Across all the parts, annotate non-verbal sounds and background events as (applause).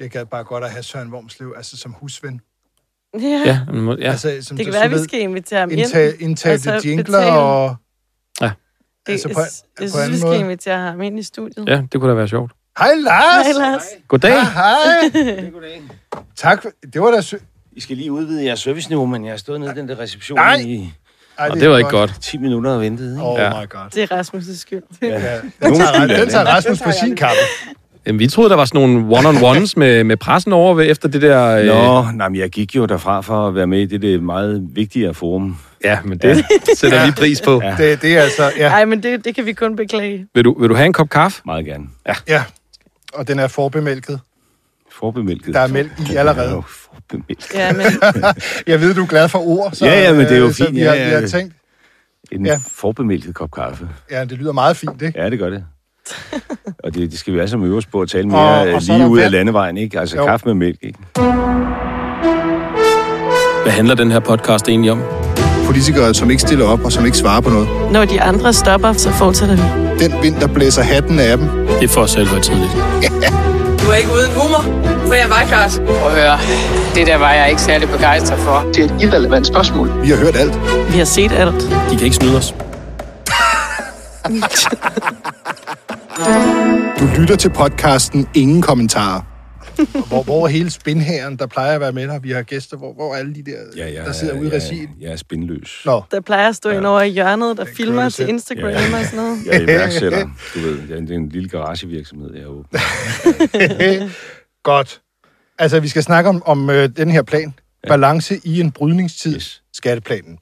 Jeg gad bare godt at have Søren Wormslev altså som husven. Ja, Ja, må- ja. Altså, som, det kan du være, vi ved, skal invitere ham ind. indtale, indtale og så det jingler betale. og... Ja. Det, altså på- jeg, på jeg synes, anden vi skal måde. invitere ham ind i studiet. ja, det kunne da være sjovt. Hej Lars! Hej, Lars. Goddag. Hej, hej. (laughs) Tak. for- Det var da... Sy- I skal lige udvide jeres serviceniveau, men jeg har stået nede i den der reception Nej. i Ej, Og det var ikke godt. 10 minutter og ventet. Ikke? Oh Ja. my god. Det er Rasmus' skyld. Ja, den, Nogen tager, er den det. tager Rasmus på sin kappe. Jamen, vi troede, der var sådan nogle one-on-ones (laughs) med, med pressen over ved, efter det der... Øh, Nå, nej, men jeg gik jo derfra for at være med i det, det meget vigtigere forum. Ja, men det (laughs) sætter vi pris på. Ja. Det, det er altså... Ja, Nej, men det, det kan vi kun beklage. Vil, du, vil du have en kop kaffe? Meget gerne. ja. Og den er forbemælket. Forbemælket. Der er mælk i allerede. Ja, forbemælket. Ja, men (laughs) Jeg ved, du er glad for ord. Så, Ja, ja, men det er jo øh, så fint, Vi har, ja, ja. vi har tænkt, En Ja. ja. forbemælket kop kaffe. ja, det lyder meget fint, ikke? Ja, det gør det. (laughs) Og det, det skal vi alle sammen øve os på at tale mere og og, er lige ud af landevejen, ikke? Altså Jo. kaffe med mælk, ikke? Hvad handler den her podcast egentlig om? Politikere, som ikke stiller op og som ikke svarer på noget. når de andre stopper, så fortsætter vi. Den vind, der blæser hatten af dem. Det er for selv tidligt. (laughs) Du er ikke uden humor, for jeg var Claus. Prøv at høre, det der var jeg ikke særlig begejstret for. Det er et irrelevant spørgsmål. Vi har hørt alt. Vi har set alt. De kan ikke snyde os. (laughs) Du lytter til podcasten Ingen Kommentarer. (laughs) Hvor, hvor er hele spinhæren, der plejer at være med her? Vi har gæster. Hvor, hvor er alle de der, Ja, jeg, der sidder ude i jeg, regiet? Jeg er spindløs. Nå, Der plejer at stå ja. ind over i hjørnet, der kører filmer til. Instagram Ja. og sådan noget. Jeg er iværksætter, du ved. Jeg er en- Det er en lille garagevirksomhed, jeg åbner. (laughs) godt. Altså, vi skal snakke om, om øh, den her plan. Ja. Balance i en brydningstid. Yes. Skatteplanen.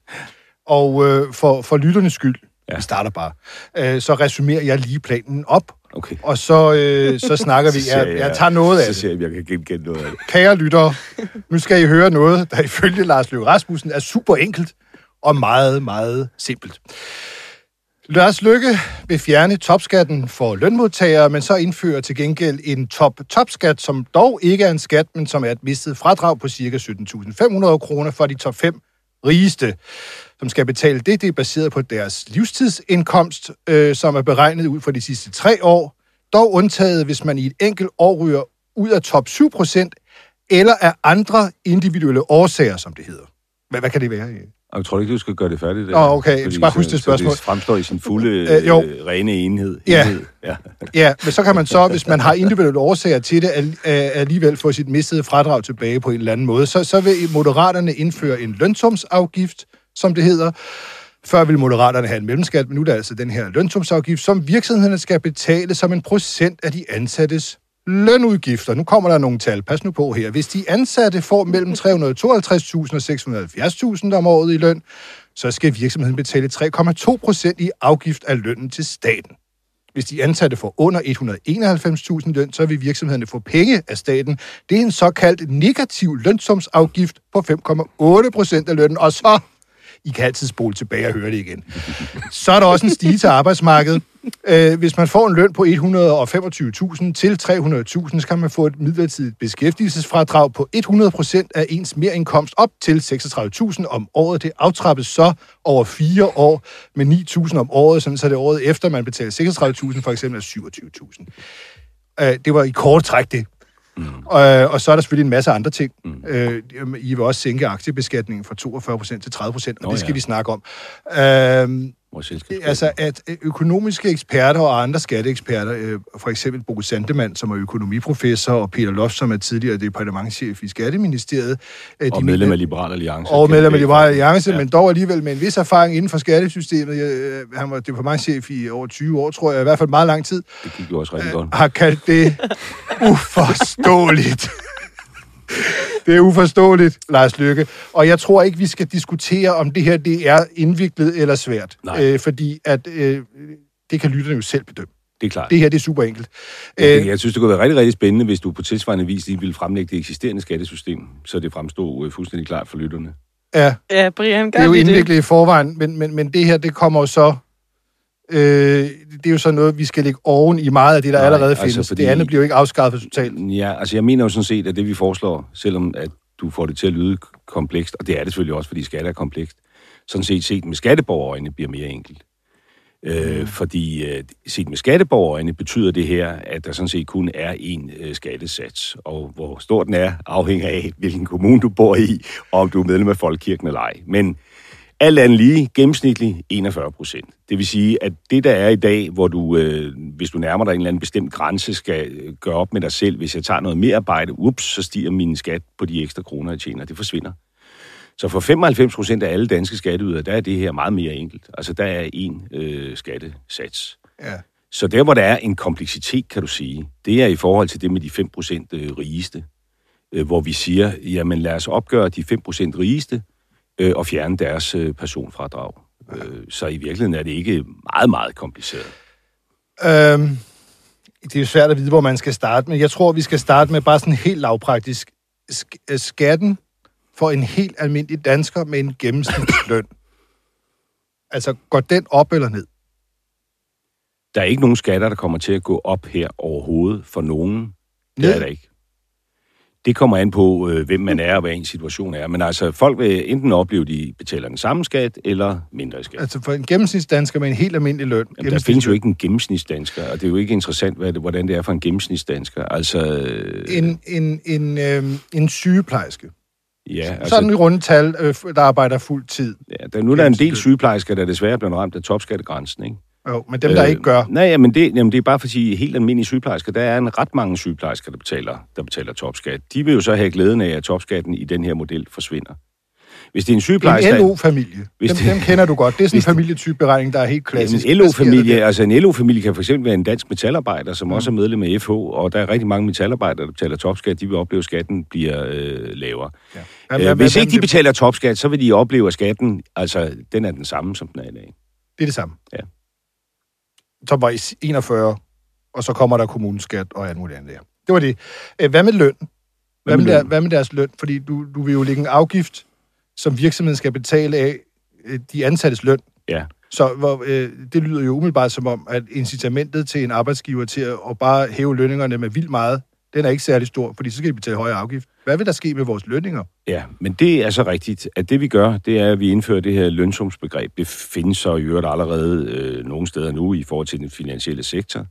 Og øh, for, for lytternes skyld, ja. Vi starter bare, øh, så resumerer jeg lige planen op, Okay. og så, øh, så (laughs) snakker vi. Så Jeg, jeg tager noget af Så det. ser jeg, jeg kan genkende noget af det. Kære lyttere, nu skal I høre noget, der ifølge Lars Løkke Rasmussen er super enkelt og meget, meget simpelt. Lars Lykke vil fjerne topskatten for lønmodtagere, men så indfører til gengæld en top-topskat, som dog ikke er en skat, men som er et mistet fradrag på ca. 17.500 kroner for de top 5 rigeste, som skal betale det. Det er baseret på deres livstidsindkomst, øh, som er beregnet ud for de sidste tre år. Dog undtaget, hvis man i et enkelt år ryger ud af top 7 procent, eller af andre individuelle årsager, som det hedder. Hvad, hvad kan det være? Og jeg tror ikke, du skal gøre det færdigt. Nå, okay. Jeg skal bare huske det spørgsmål. Så det fremstår i sin fulde, Øh, (laughs) øh, jo. rene enhed. Ja. enhed. ja. (laughs) Ja, men så kan man så, hvis man har individuelle årsager til det, øh, alligevel få sit mistede fradrag tilbage på en eller anden måde. Så, så vil Moderaterne indføre en lønsumsafgift, som det hedder. Før ville Moderaterne have en mellemskat, men nu er der altså den her lønsumsafgift, som virksomhederne skal betale som en procent af de ansattes lønudgifter. Nu kommer der nogle tal. Pas nu på her. Hvis de ansatte får mellem 352.000 og 670.000 om året i løn, så skal virksomheden betale 3,2 procent i afgift af lønnen til staten. Hvis de ansatte får under 191.000 løn, så vil virksomhederne få penge af staten. Det er en såkaldt negativ lønsumsafgift på 5,8 procent af lønnen. Og så, i kan altid spole tilbage og høre det igen. Så er der også en stige til arbejdsmarkedet. Øh, hvis man får en løn på 125.000 til 300.000, så kan man få et midlertidigt beskæftigelsesfradrag på 100% af ens merindkomst op til 36.000 om året. Det aftrappes så over fire år med 9.000 om året, sådan så det året efter, man betaler 36.000, for eksempel er 27.000. Øh, det var i kort træk det. Mm. Øh, og så er der selvfølgelig en masse andre ting. Mm. Øh, I vil også sænke aktiebeskatningen fra 42 procent til 30 procent, og Nå, det skal ja. vi snakke om. Øh, Vores selskab. altså, at økonomiske eksperter og andre skatteeksperter, øh, for eksempel Bo Sandemann, som er økonomiprofessor, og Peter Loft, som er tidligere departementchef i Skatteministeriet. Øh, og medlem af Liberal Alliance. og medlem af Liberale Alliance, ja. Men dog alligevel med en vis erfaring inden for skattesystemet. Øh, han var departementchef i over 20 år, tror jeg, i hvert fald meget lang tid. Det gik jo også rigtig godt. Har kaldt det (laughs) uforståeligt. Det er uforståeligt, Lars Lykke. Og jeg tror ikke, vi skal diskutere, om det her det er indviklet eller svært. Nej. Øh, fordi at, øh, det kan lytterne jo selv bedømme. Det er klart. Det her det er super enkelt. Jeg, Øh, jeg synes, det kunne være rigtig, rigtig spændende, hvis du på tilsvarende vis lige ville fremlægge det eksisterende skattesystem, så det fremstod øh, fuldstændig klart for lytterne. ja, Ja, Brian, gør det er jo vi det? indviklet i forvejen, men, men, men det her, det kommer jo så... Øh, det er jo så noget, vi skal lægge oven i meget af det, der Nej, allerede altså, findes. fordi- Det andet bliver jo ikke afskaffet totalt. Ja, altså jeg mener jo sådan set, at det vi foreslår, selvom at du får det til at lyde komplekst, og det er det selvfølgelig også, fordi skat er komplekst, sådan set set med skatteborgerøjne bliver mere enkelt. Øh, fordi øh, set med skatteborgerne betyder det her, at der sådan set kun er én øh, skattesats. Og hvor stor den er, afhænger af, hvilken kommune du bor i, og om du er medlem af Folkekirken eller ej. Men alt andet lige gennemsnitligt 41 procent. Det vil sige, at det der er i dag, hvor du, øh, hvis du nærmer dig en eller anden bestemt grænse, skal øh, gøre op med dig selv, hvis jeg tager noget mere arbejde, ups, så stiger min skat på de ekstra kroner, jeg tjener. Det forsvinder. Så for 95 procent af alle danske skatteydere, der er det her meget mere enkelt. Altså, der er en øh, skattesats. Ja. Så der, hvor der er en kompleksitet, kan du sige, det er i forhold til det med de 5 procent øh, rigeste, øh, hvor vi siger, jamen lad os opgøre de 5 procent rigeste øh, og fjerne deres øh, personfradrag. Øh, så i virkeligheden er det ikke meget, meget kompliceret. Øhm, det er jo svært at vide, hvor man skal starte, men jeg tror, vi skal starte med bare sådan helt lavpraktisk. Sk- øh, skatten for en helt almindelig dansker med en gennemsnitsløn. altså, går den op eller ned? Der er ikke nogen skatter, der kommer til at gå op her overhovedet for nogen. Det Ned? er der ikke. Det kommer an på, øh, hvem man er og hvad ens situation er. Men altså, folk vil enten opleve, at de betaler den samme skat eller mindre skat. Altså, for en gennemsnitsdansker med en helt almindelig løn. Jamen, der findes jo ikke en gennemsnitsdansker, og det er jo ikke interessant, hvad det, hvordan det er for en gennemsnitsdansker. Altså, øh, En, en, en, øhm, en sygeplejerske. ja, Altså, Sådan i runde tal, øh, der arbejder fuld tid. ja, der, nu er der en del sygeplejersker, der desværre er blevet ramt af topskattegrænsen, ikke? Jo, men dem, der Øh, ikke gør. Nej, jamen det, jamen det er bare fordi helt almindelige sygeplejersker, der er en ret mange sygeplejersker, der betaler, der betaler topskat. De vil jo så have glæden af, at topskatten i den her model forsvinder. Hvis det er en sygeplejerske... En LO-familie. Hvis Dem, det- dem kender du godt. Det er sådan en familietypeberegning, der er helt klassisk. En LO-familie, altså en LO-familie kan fx være en dansk metalarbejder, som også er medlem af FH, og der er rigtig mange metalarbejdere, der betaler topskat. De vil opleve, at skatten bliver øh, lavere. Ja. Ja. Hvad- Øh, hvis ikke de betaler topskat, så vil de opleve, at skatten, altså, den er den samme, som den er i dag. Det er det samme. Ja. Så var i 41, og så kommer der kommuneskat og alt muligt andet der. Det var det. Øh, Hvad med løn? Hvad med, der, hvad med deres løn? Fordi du, du vil jo lægge en afgift, som virksomheden skal betale af øh, de ansattes løn. Ja. Så hvor, øh, det lyder jo umiddelbart som om, at incitamentet til en arbejdsgiver til at, at bare hæve lønningerne med vildt meget, den er ikke særlig stor, fordi så skal de betale højere afgift. Hvad vil der ske med vores lønninger? Ja, men det er så rigtigt, at det vi gør, det er, at vi indfører det her lønsumsbegreb. Det findes så i øvrigt allerede øh, nogle steder nu i forhold til den finansielle sektor.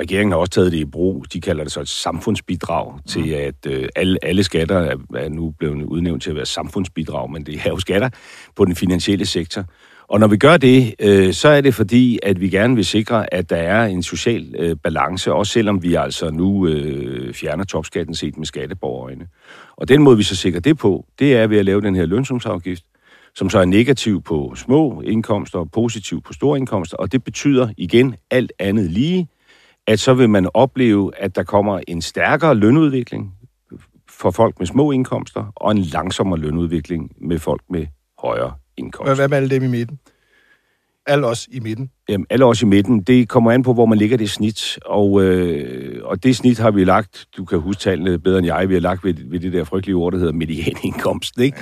Regeringen har også taget det i brug. De kalder det så et samfundsbidrag til, at øh, alle, alle skatter er, er nu blevet udnævnt til at være samfundsbidrag, men det er jo skatter på den finansielle sektor. Og når vi gør det, øh, så er det fordi, at vi gerne vil sikre, at der er en social øh, balance, også selvom vi altså nu øh, fjerner topskatten set med skatteborgerøjne. Og den måde, vi så sikrer det på, det er ved at lave den her lønsumsafgift, som så er negativ på små indkomster og positiv på store indkomster. Og det betyder igen alt andet lige, at så vil man opleve, at der kommer en stærkere lønudvikling for folk med små indkomster, og en langsommere lønudvikling med folk med højere indkomster. Hvad, hvad med alle dem i midten? Alle os i midten. Jamen, alle os i midten, det kommer an på, hvor man ligger det snit. Og, øh, og det snit har vi lagt, du kan huske tallene bedre end jeg, vi har lagt ved, ved det der frygtelige ord, der hedder medianindkomst. Ikke?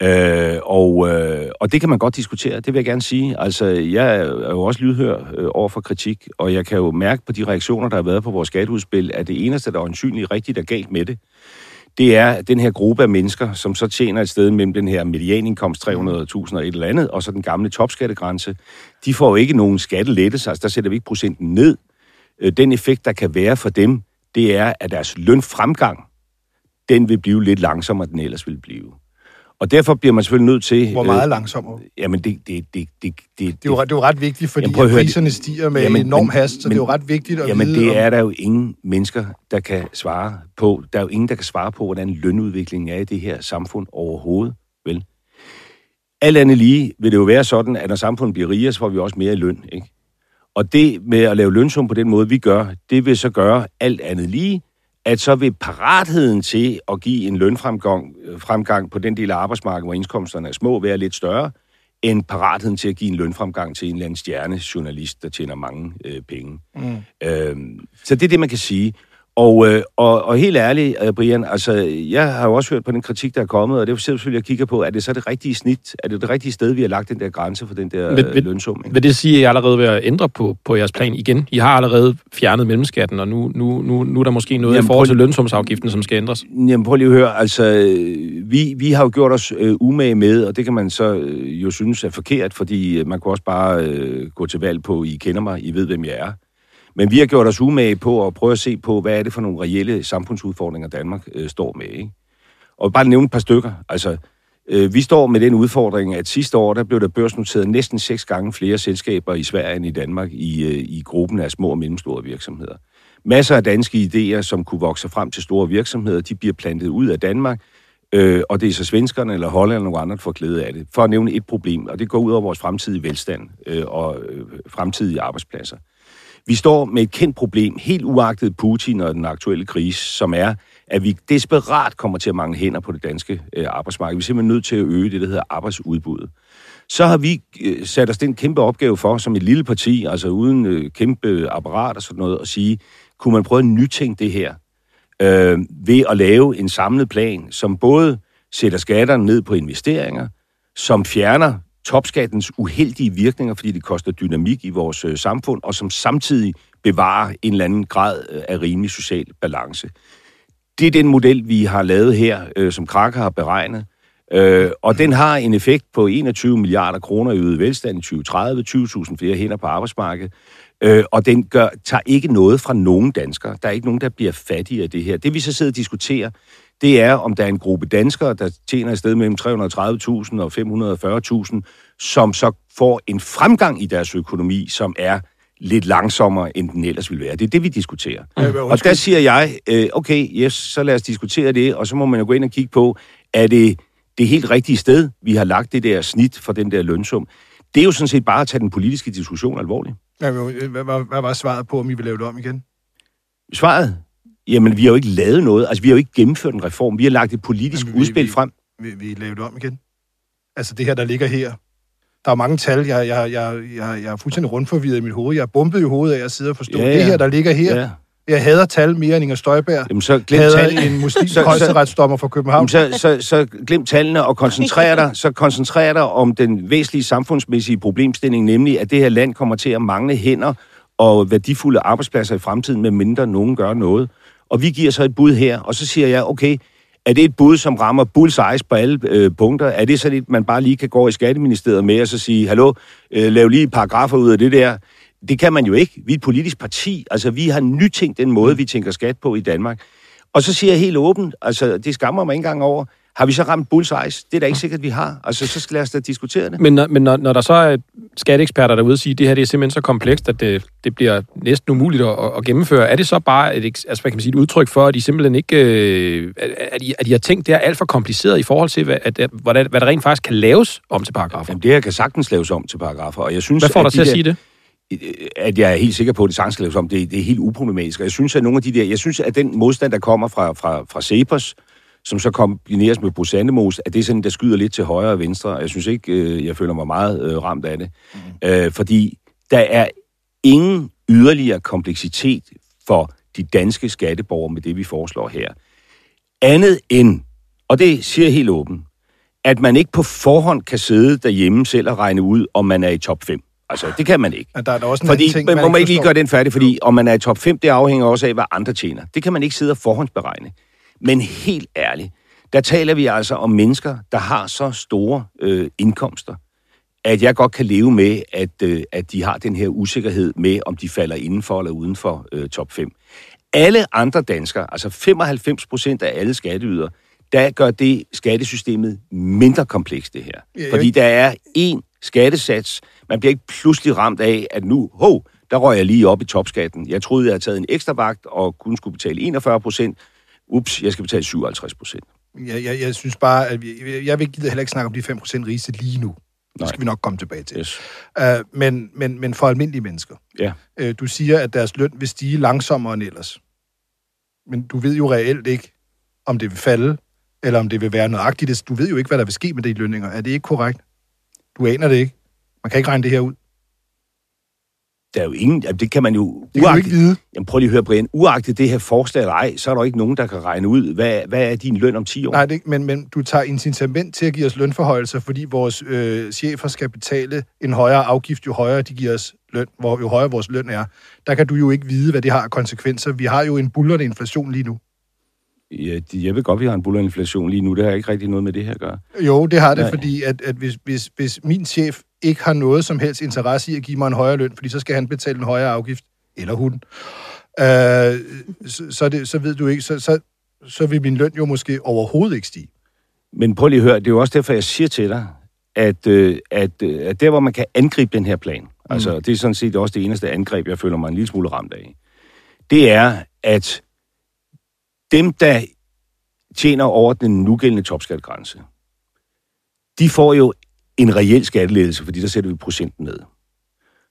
Ja. Øh, og, øh, og det kan man godt diskutere, det vil jeg gerne sige. Altså, jeg er jo også lydhør øh, over for kritik, og jeg kan jo mærke på de reaktioner, der har været på vores skatteudspil, at det eneste, der er øjensynligt rigtigt er galt med det, det er den her gruppe af mennesker, som så tjener et sted mellem den her medianindkomst 300.000 og et eller andet, og så den gamle topskattegrænse. De får jo ikke nogen skattelettelse, altså der sætter vi ikke procenten ned. Øh, den effekt, der kan være for dem, det er, at deres lønfremgang, den vil blive lidt langsommere, end den ellers ville blive. Og derfor bliver man selvfølgelig nødt til... Hvor meget langsommere? Jamen, det... det, det, det, det, Det er jo, det er jo ret vigtigt, fordi Jamen, at priserne stiger med Jamen, enorm men- hast, så men- det er jo ret vigtigt at Jamen, vide... det om- er der jo ingen mennesker, der kan svare på. Der er jo ingen, der kan svare på, hvordan lønudviklingen er i det her samfund overhovedet, vel? Alt andet lige vil det jo være sådan, at når samfundet bliver rigere, så får vi også mere i løn, ikke? Og det med at lave lønsum på den måde, vi gør, det vil så gøre alt andet lige, at så vil paratheden til at give en lønfremgang øh, fremgang på den del af arbejdsmarkedet, hvor indkomsterne er små, være lidt større, end paratheden til at give en lønfremgang til en eller anden stjernejournalist, der tjener mange øh, penge. Mm. Øhm, så det er det, man kan sige. Og, øh, og, og helt ærligt, øh, Brian, altså, jeg har jo også hørt på den kritik, der er kommet, og det er selvfølgelig, jeg kigger på, er det så det rigtige snit? Er det det rigtige sted, vi har lagt den der grænse for den der Vil- øh, vil- lønsum? ikke? Vil det sige, at I allerede vil ændre på, på jeres plan igen? I har allerede fjernet mellemskatten, og nu, nu, nu, nu er der måske noget Jamen, i forhold til lønsumsafgiften, som skal ændres. Jamen prøv lige at høre, altså, vi, vi har jo gjort os øh, umage med, og det kan man så øh, jo synes er forkert, fordi øh, man kunne også bare øh, gå til valg på, I kender mig, I ved, hvem jeg er. Men vi har gjort os umage på at prøve at se på, hvad er det for nogle reelle samfundsudfordringer, Danmark øh, står med. Ikke? Og bare nævne et par stykker. Altså, øh, vi står med den udfordring, at sidste år, der blev der børsnoteret næsten seks gange flere selskaber i Sverige end i Danmark i, øh, i gruppen af små og mellemstore virksomheder. Masser af danske idéer, som kunne vokse frem til store virksomheder, de bliver plantet ud af Danmark, øh, og det er så svenskerne eller Holland eller nogen andre, der får glæde af det. For at nævne et problem, og det går ud over vores fremtidige velstand øh, og øh, fremtidige arbejdspladser. Vi står med et kendt problem, helt uagtet Putin og den aktuelle krise, som er, at vi desperat kommer til at mangle hænder på det danske øh, arbejdsmarked. Vi er simpelthen nødt til at øge det, der hedder arbejdsudbuddet. Så har vi øh, sat os den kæmpe opgave for, som et lille parti, altså uden øh, kæmpe apparat og sådan noget, at sige, kunne man prøve at nytænke det her øh, ved at lave en samlet plan, som både sætter skatterne ned på investeringer, som fjerner topskattens uheldige virkninger, fordi det koster dynamik i vores øh, samfund, og som samtidig bevarer en eller anden grad øh, af rimelig social balance. Det er den model, vi har lavet her, øh, som Krakke har beregnet. Øh, og den har en effekt på 21 milliarder kroner i øget velstand i 2030, 20.000 flere hænder på arbejdsmarkedet. Øh, og den gør, tager ikke noget fra nogen danskere. Der er ikke nogen, der bliver fattige af det her. Det vi så sidder og diskuterer, det er, om der er en gruppe danskere, der tjener et sted mellem 330.000 og 540.000, som så får en fremgang i deres økonomi, som er lidt langsommere, end den ellers ville være. Det er det, vi diskuterer. Og der siger jeg, øh, okay, yes, så lad os diskutere det, og så må man jo gå ind og kigge på, er det det helt rigtige sted, vi har lagt det der snit for den der lønsum? Det er jo sådan set bare at tage den politiske diskussion alvorligt. Ja, øh, hvad, hvad, hvad var svaret på, om I vil lave det om igen? Svaret? Jamen, vi har jo ikke lavet noget. Altså, vi har jo ikke gennemført en reform. Vi har lagt et politisk Jamen, vi- udspil vi- frem. Vil, vil I lave det om igen? Altså det her, der ligger her. Der er mange tal, jeg, jeg, jeg, jeg, jeg er fuldstændig rundforvirret i mit hoved. Jeg er bumpet i hovedet af at sidde og forstå. Ja, Ja. Det her, der ligger her. Ja. Jeg hader tal mere end Inger Støjberg. Jamen, så glem hader tallene. en muslimsk højesteretsdommer fra København. Jamen, så, så, så glem tallene og koncentrer dig, så koncentrer dig om den væsentlige samfundsmæssige problemstilling, nemlig at det her land kommer til at mangle hænder og værdifulde arbejdspladser i fremtiden, med mindre nogen gør noget. Og vi giver så et bud her, og så siger jeg, okay, er det et bud, som rammer bullseyes på alle øh, punkter? Er det sådan et, man bare lige kan gå i Skatteministeriet med og så sige, hallo, øh, lav lige paragrafer ud af det der? Det kan man jo ikke. Vi er et politisk parti. Altså, vi har nytænkt den måde, vi tænker skat på i Danmark. Og så siger jeg helt åbent, altså, det skammer mig ikke engang over, har vi så ramt bullseyes? Det er da ikke sikkert, vi har. Altså, så skal lad os da diskutere det. Men, når, men når, når der så er skatteeksperter derude og siger, at det her det er simpelthen så komplekst, at det, det bliver næsten umuligt at, at gennemføre, er det så bare et, altså, hvad kan man sige, et udtryk for, at de simpelthen ikke... Øh, at, de, at de har tænkt, det er alt for kompliceret i forhold til, hvad, at, at, hvad, der, hvad der rent faktisk kan laves om til paragrafer? Jamen, det her kan sagtens laves om til paragrafer, og jeg synes, Hvad får dig til at sige det? der, at jeg er helt sikker på, at det sagtens skal laves om. Det, det er helt uproblematisk. Og jeg synes, at nogle af de der... Jeg synes, at den modstand, der kommer fra, fra, fra Cepos, som så kombineres med Brusandemos, at det er sådan, der skyder lidt til højre og venstre. Og jeg synes ikke, øh, jeg føler mig meget øh, ramt af det. Mm. Øh, fordi der er ingen yderligere kompleksitet for de danske skatteborgere med det, vi foreslår her. Andet end, og det siger jeg helt åbent, at man ikke på forhånd kan sidde derhjemme selv og regne ud, om man er i top 5. Altså, det kan man ikke. At der er der også en Fordi, ting, men må man ikke lige gøre den færdig, fordi om man er i top 5, det afhænger også af, hvad andre tjener. Det kan man ikke sidde og forhåndsberegne. Men helt ærligt, der taler vi altså om mennesker, der har så store øh, indkomster, at jeg godt kan leve med, at, øh, at de har den her usikkerhed med, om de falder indenfor eller uden for øh, top 5. Alle andre danskere, altså 95 procent af alle skatteydere, der gør det skattesystemet mindre komplekst, det her. Ja, Fordi der er én skattesats. Man bliver ikke pludselig ramt af, at nu, hov, der røg jeg lige op i topskatten. Jeg troede, jeg havde taget en ekstra vagt og kun skulle betale 41 procent. Ups, jeg skal betale 57 procent. Jeg, jeg, jeg synes bare, at vi, jeg vil gider heller ikke snakke om de 5% rigeste lige nu. Det Nej. skal vi nok komme tilbage til. Yes. Uh, men, men, men for almindelige mennesker. Ja. Uh, du siger, at deres løn vil stige langsommere end ellers. Men du ved jo reelt ikke, om det vil falde, eller om det vil være nøjagtigt. Du ved jo ikke, hvad der vil ske med de lønninger. Er det ikke korrekt? Du aner det ikke. Man kan ikke regne det her ud. der er jo ingen, det kan man jo... Det kan du ikke vide. Jamen prøv lige at høre, Brian. Uagtet det her forslag eller ej, så er der jo ikke nogen, der kan regne ud, hvad, hvad er din løn om 10 år? Nej, det, men, men du tager incitament til at give os lønforhøjelser, fordi vores øh, chefer skal betale en højere afgift, jo højere de giver os løn, hvor, jo højere vores løn er. Der kan du jo ikke vide, hvad det har af konsekvenser. Vi har jo en bullerne inflation lige nu. Ja, jeg ved godt, vi har en bullerinflation lige nu. Det har ikke rigtig noget med det her at gøre. Jo, det har det, Nej. fordi at, at hvis, hvis, hvis min chef ikke har noget som helst interesse i at give mig en højere løn, fordi så skal han betale en højere afgift, eller hun, øh, så, så, det, så ved du ikke, så, så, så vil min løn jo måske overhovedet ikke stige. Men prøv lige at høre, det er jo også derfor, jeg siger til dig, at, øh, at, øh, at der, hvor man kan angribe den her plan, altså det er sådan set også det eneste angreb, jeg føler mig en lille smule ramt af, det er, at dem, der tjener over den nugældende topskatgrænse, de får jo en reel skattelettelse, fordi der sætter vi procenten ned.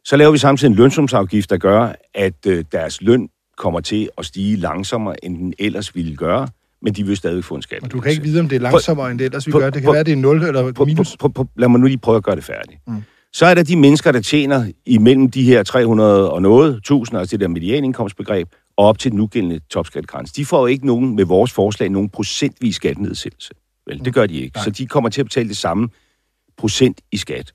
Så laver vi samtidig en lønsumsafgift, der gør, at øh, deres løn kommer til at stige langsommere, end den ellers ville gøre, men de vil stadig få en Og skattelettelse. du kan ikke vide, om det er langsommere, end det ellers vi gør. Det kan prøv- være, det er 0 eller minus. prøv- prøv- Lad mig nu lige prøve at gøre det færdigt. Mm. Mm. Så er der de mennesker, der tjener imellem de her 300 og noget, 1000, altså det der medianindkomstbegreb, og op til den nugældende topskattegrænse. De får jo ikke nogen, med vores forslag, nogen procentvis skattenedsættelse. Vel, det gør de ikke. Nej. Så de kommer til at betale det samme procent i skat.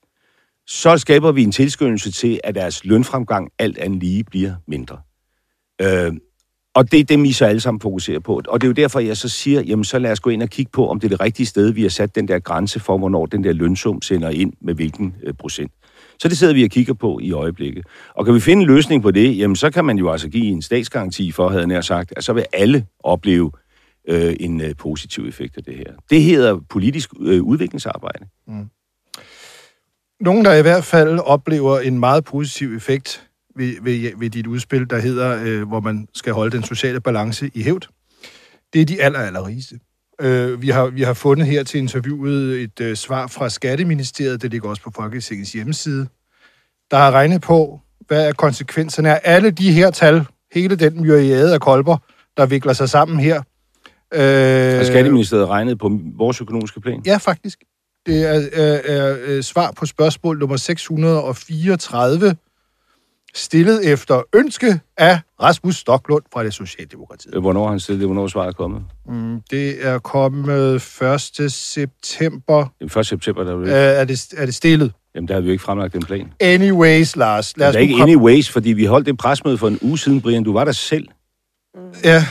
Så skaber vi en tilskyndelse til, at deres lønfremgang alt andet lige bliver mindre. Øh, og det er dem, I så alle sammen fokuserer på. Og det er jo derfor, jeg så siger, jamen så lad os gå ind og kigge på, om det er det rigtige sted, vi har sat den der grænse for, hvornår den der lønsum sender ind med hvilken øh, procent. Så det sidder vi og kigger på i øjeblikket. Og kan vi finde en løsning på det, jamen så kan man jo altså give en statsgaranti for, havde jeg nær sagt, at så vil alle opleve øh, en øh, positiv effekt af det her. Det hedder politisk øh, udviklingsarbejde. Mm. Nogen, der i hvert fald oplever en meget positiv effekt ved, ved, ved dit udspil, der hedder, øh, hvor man skal holde den sociale balance i hævd, det er de aller, aller rigeste. Øh, vi, har, vi har fundet her til interviewet et øh, svar fra Skatteministeriet, det ligger også på Folketingets hjemmeside, der har regnet på, hvad er konsekvenserne af alle de her tal, hele den myriade af kolber, der vikler sig sammen her. Øh, Har Skatteministeriet regnet på vores økonomiske plan? Ja, faktisk. Det er, er, er, er svar på spørgsmål nummer 634, stillet efter ønske af Rasmus Stoklund fra det Socialdemokratiet. Øh, Hvornår han stillet det? Hvornår er svaret kommet? Mm, det er kommet 1. september. Den 1. september, der er, jo Øh, er, det, er det stillet? jamen, der har vi jo ikke fremlagt en plan. Anyways, Lars. Lad os Det er ikke komme- anyways, fordi vi holdt det presmøde for en uge siden, Brian. Du var der selv. Ja,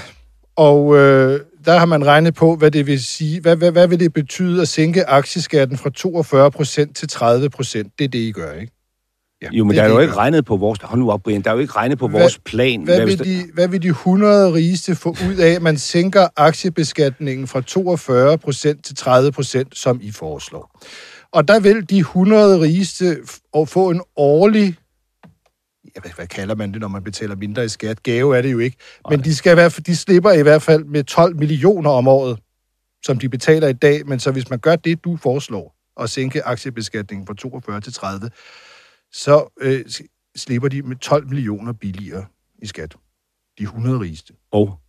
og øh, der har man regnet på, hvad det vil sige. Hvad, hvad, hvad vil det betyde at sænke aktieskatten fra 42 procent til 30 procent? Det er det, I gør, ikke? Ja, Jo, men det der er jo ikke gør. regnet på vores... Hold nu op, Brian. Der er jo ikke regnet på Hvad- vores plan. Hvad hvis vil, de, hvad vil de 100 rigeste få ud af, at man sænker aktiebeskatningen fra 42 procent til 30 procent, som I foreslår? Og der vil de 100 rigeste få en årlig, hvad, hvad kalder man det, når man betaler mindre i skat? Gave er det jo ikke. Men de, skal i hvert fald, de slipper i hvert fald med 12 millioner om året, som de betaler i dag. Men så hvis man gør det, du foreslår, og sænke aktiebeskatningen fra 42 til 30, så øh, slipper de med 12 millioner billigere i skat. De 100 rigeste. Og,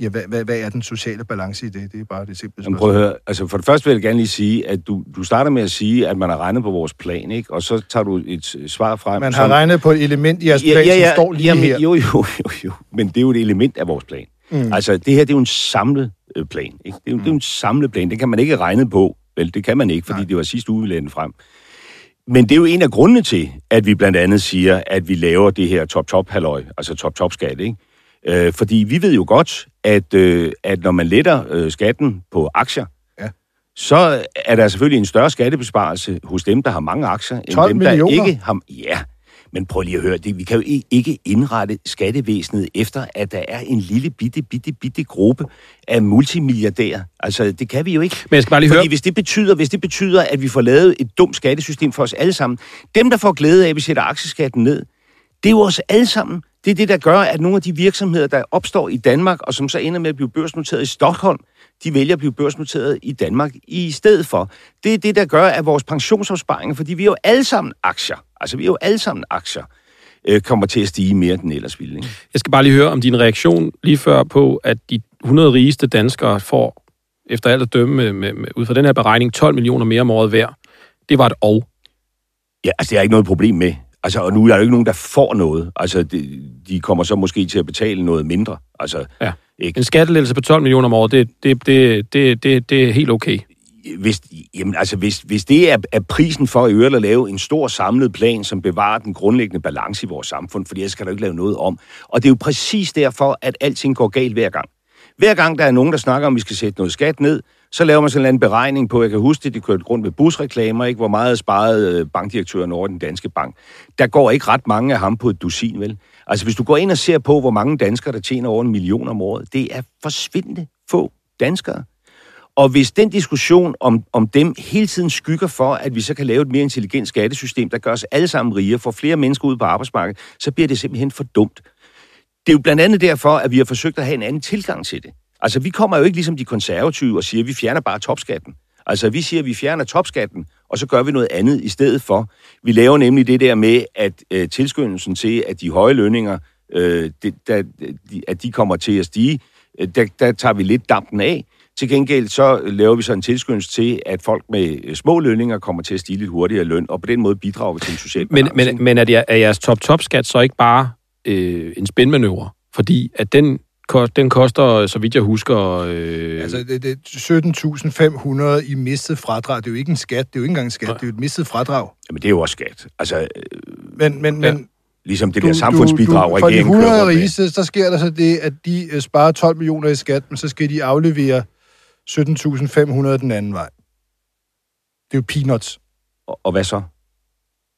Ja, hvad, hvad, hvad er den sociale balance i det? Det er bare det simple jamen, prøv at høre. Altså, for det første vil jeg gerne lige sige, at du, du starter med at sige, at man har regnet på vores plan, ikke? Og så tager du et svar frem. Man som- har regnet på et element i jeres plan, ja, ja, ja, som står lige jamen, her. Jo, jo, jo, jo. Men det er jo et element af vores plan. Mm. Altså, det her, det er jo en samlet øh, plan. Ikke? Det, er jo, mm. det er jo en samlet plan. Det kan man ikke regne på. Vel, det kan man ikke, fordi. Nej. det var sidste uge, vi lagde den frem. Men det er jo en af grundene til, at vi blandt andet siger, at vi laver det her top-top-halløj, altså top-top-skat, ikke? Øh, fordi vi ved jo godt, at, øh, at når man letter øh, skatten på aktier, Ja. så er der selvfølgelig en større skattebesparelse hos dem, der har mange aktier, end 12 dem, der millioner? ikke har... Ja, men prøv lige at høre, det, vi kan jo ikke indrette skattevæsenet efter, at der er en lille bitte, bitte, bitte gruppe af multimilliardærer. Altså, det kan vi jo ikke. Men jeg skal bare lige Fordi høre... hvis det, betyder, hvis det betyder, at vi får lavet et dumt skattesystem for os alle sammen, dem, der får glæde af, at vi sætter aktieskatten ned, det er jo os alle sammen. Det er det, der gør, at nogle af de virksomheder, der opstår i Danmark, og som så ender med at blive børsnoteret i Stockholm, de vælger at blive børsnoteret i Danmark i stedet for. Det er det, der gør, at vores pensionsopsparinger, fordi vi er jo alle sammen aktier, altså vi er jo alle sammen aktier, øh, kommer til at stige mere, end ellers ville. Ikke? Jeg skal bare lige høre om din reaktion lige før på, at de 100 rigeste danskere får, efter alt at dømme, med, med, med, ud fra den her beregning, 12 millioner mere om året hver. Det var et og. Ja, altså det er ikke noget problem med. Altså, og nu er der jo ikke nogen, der får noget. Altså, de, de kommer så måske til at betale noget mindre. Altså, Ja. ikke? En skattelettelse på 12 millioner om året, det, det, det, det, det, det er helt okay. hvis, jamen, altså, hvis, hvis det er, er prisen for i øvrigt at lave en stor samlet plan, som bevarer den grundlæggende balance i vores samfund, for ellers skal der ikke lave noget om. Og det er jo præcis derfor, at alting går galt hver gang. Hver gang der er nogen, der snakker om, at vi skal sætte noget skat ned, så laver man sådan en eller anden beregning på, jeg kan huske det, de kørte rundt med busreklamer, ikke? hvor meget sparede øh, bankdirektøren over den danske bank. Der går ikke ret mange af ham på et dusin, vel? Altså hvis du går ind og ser på, hvor mange danskere, der tjener over en million om året, det er forsvindende få danskere. Og hvis den diskussion om, om dem hele tiden skygger for, at vi så kan lave et mere intelligent skattesystem, der gør os alle sammen rigere, får flere mennesker ud på arbejdsmarkedet, så bliver det simpelthen for dumt. Det er jo blandt andet derfor, at vi har forsøgt at have en anden tilgang til det. Altså, vi kommer jo ikke ligesom de konservative og siger, at vi fjerner bare topskatten. Altså, vi siger, at vi fjerner topskatten, og så gør vi noget andet i stedet for. Vi laver nemlig det der med, at øh, tilskyndelsen til, at de høje lønninger, øh, det, der, de, at de kommer til at stige, øh, der, der tager vi lidt dampen af. Til gengæld så laver vi så en tilskyndelse til, at folk med øh, små lønninger kommer til at stige lidt hurtigere i løn, og på den måde bidrager vi til en social Men, men, men er, er jeres top-top-skat så ikke bare øh, en spændmanøvre? Fordi at den, ko- den koster, så vidt jeg husker... Øh, Altså, det, det er 17.500 i mistet fradrag. Det er jo ikke en skat. Det er jo ikke engang en skat. Det er jo et mistet fradrag. Jamen, det er jo også skat. Altså, øh, Men, men, Ja. men ligesom det der samfundsbidrag, for de regeringen kører 100 rundt med. rigeste, så sker der så det, at de øh, sparer 12 millioner i skat, men så skal de aflevere 17.500 den anden vej. Det er jo peanuts. Og, og hvad så?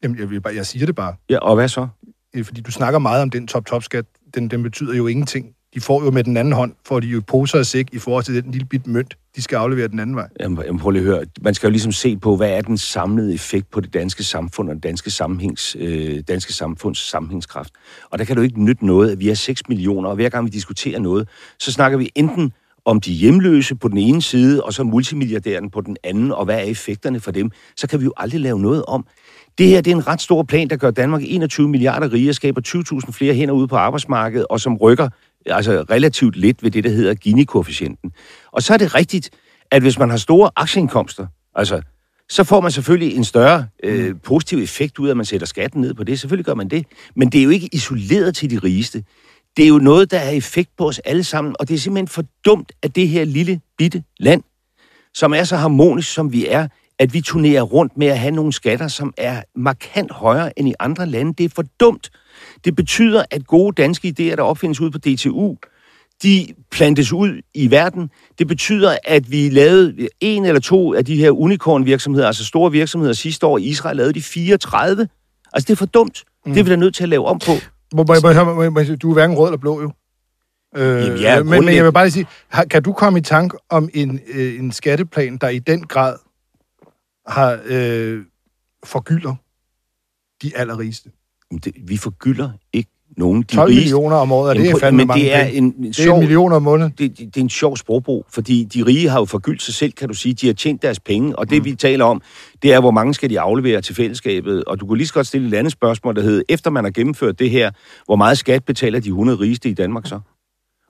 Jamen, jeg, vil bare, jeg siger det bare. Ja, og hvad så? Øh, Fordi du snakker meget om den top-top-skat. Den, den betyder jo ingenting. De får jo med den anden hånd, får de jo poser og sæk i forhold til den lille bit mønt, de skal aflevere den anden vej. Jamen, jamen, prøv lige at høre. Man skal jo ligesom se på, hvad er den samlede effekt på det danske samfund og den danske, sammenhængs, øh, danske samfunds sammenhængskraft. Og der kan du ikke nytte noget, at vi er 6 millioner, og hver gang vi diskuterer noget, så snakker vi enten om de hjemløse på den ene side, og så multimilliardæren på den anden, og hvad er effekterne for dem, så kan vi jo aldrig lave noget om. Det her det er en ret stor plan, der gør Danmark 21 milliarder rige, skaber 20.000 flere hænder ude på arbejdsmarkedet, og som rykker altså relativt lidt ved det, der hedder Gini-koefficienten. Og så er det rigtigt, at hvis man har store aktieindkomster, altså, så får man selvfølgelig en større øh, positiv effekt ud af, at man sætter skatten ned på det. Selvfølgelig gør man det. Men det er jo ikke isoleret til de rigeste. Det er jo noget, der har effekt på os alle sammen, og det er simpelthen for dumt, at det her lille, bitte land, som er så harmonisk, som vi er, at vi turnerer rundt med at have nogle skatter, som er markant højere end i andre lande. Det er for dumt. Det betyder, at gode danske idéer, der opfindes ud på DTU, de plantes ud i verden. Det betyder, at vi lavede en eller to af de her unicorn-virksomheder, altså store virksomheder sidste år. I Israel lavede de 34. Altså, det er for dumt. Mm. Det er vi da nødt til at lave om på. Må, må, du er hverken rød eller blå, jo. Øh, Jamen, ja, men, men jeg vil bare lige sige, kan du komme i tanke om en, øh, en skatteplan, der i den grad har øh, forgylder de allerrigeste? Det, vi forgylder ikke nogen. De 12 rigeste- millioner om året, og det er fandme men mange det er en, en Det er sjov, en million om måneden. det, det, det er en sjov sprogbrug, fordi de rige har jo forgyldt sig selv, kan du sige. De har tjent deres penge, og det Mm. vi taler om, det er, hvor mange skal de aflevere til fællesskabet. Og du kunne lige så godt stille et andet spørgsmål, der hedder, efter man har gennemført det her, hvor meget skat betaler de 100 rigeste i Danmark så?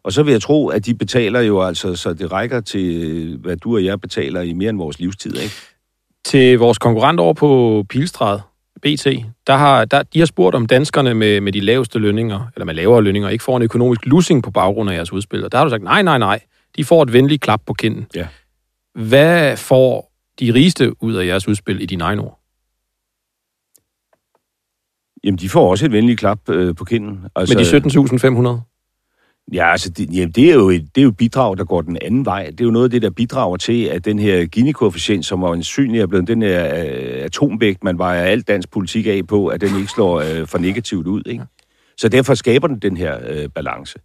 Og så vil jeg tro, at de betaler jo altså, så det rækker til, hvad du og jeg betaler i mere end vores livstid, ikke? Til vores konkurrent over på Pilstrad, BT, der har, der, de har spurgt om danskerne med, med de laveste lønninger, eller med lavere lønninger, ikke får en økonomisk lussing på baggrund af jeres udspil. Og der har du sagt, nej, nej, nej, de får et venligt klap på kinden. Ja. Hvad får de rigeste ud af jeres udspil i dine egne ord? Jamen, de får også et venligt klap øh, på kinden. Altså, Med de 17.500? Ja, altså, det, jamen, det, er jo et, det er jo et bidrag, der går den anden vej. Det er jo noget af det, der bidrager til, at den her Gini-koefficient, som øjensynlig er blevet den her øh, atomvægt, man vejer alt dansk politik af på, at den ikke slår øh, for negativt ud. Ikke? Så derfor skaber den den her øh, balance.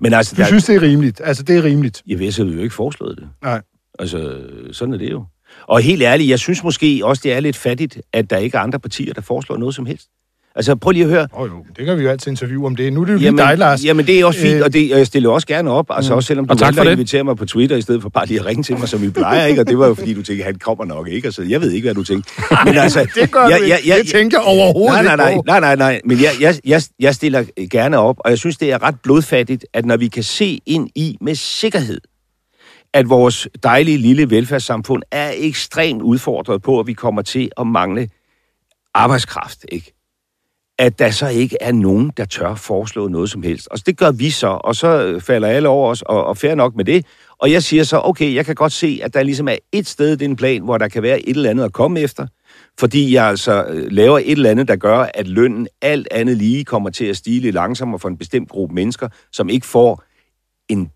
Men altså, Du der, synes, det er rimeligt. Altså, det er rimeligt. jeg ved, så vi jo ikke foreslået det. Nej. Altså, sådan er det jo. Og helt ærligt, jeg synes måske også, det er lidt fattigt, at der ikke er andre partier, der foreslår noget som helst. Altså, prøv lige at høre. Oh, jo, det kan vi jo altid interviewe om det. Nu er det jo Jamen, dig, Lars. jamen, det er også fint, Øh, og, det, og jeg stiller også gerne op. Altså, også selvom du Og tak valgte for at det. invitere mig på Twitter, i stedet for bare lige at ringe til mig, som vi plejer, ikke? Og det var jo fordi, du tænkte, han kommer nok ikke. Altså, jeg ved ikke, hvad du tænkte. (laughs) Men altså, det gør jeg, du jeg, ikke. jeg, det tænker jeg overhovedet nej, nej, nej, nej, nej, nej. Men jeg, jeg, jeg, jeg stiller gerne op, og jeg synes, det er ret blodfattigt, at når vi kan se ind i med sikkerhed, at vores dejlige lille velfærdssamfund er ekstremt udfordret på, at vi kommer til at mangle arbejdskraft, ikke? At der så ikke er nogen, der tør foreslå noget som helst. Og det gør vi så, og så øh, falder alle over os, og, og fair nok med det. Og jeg siger så, okay, jeg kan godt se, at der ligesom er et sted i den plan, hvor der kan være et eller andet at komme efter, fordi jeg altså øh, laver et eller andet, der gør, at lønnen alt andet lige kommer til at stige lidt langsommere for en bestemt gruppe mennesker, som ikke får en,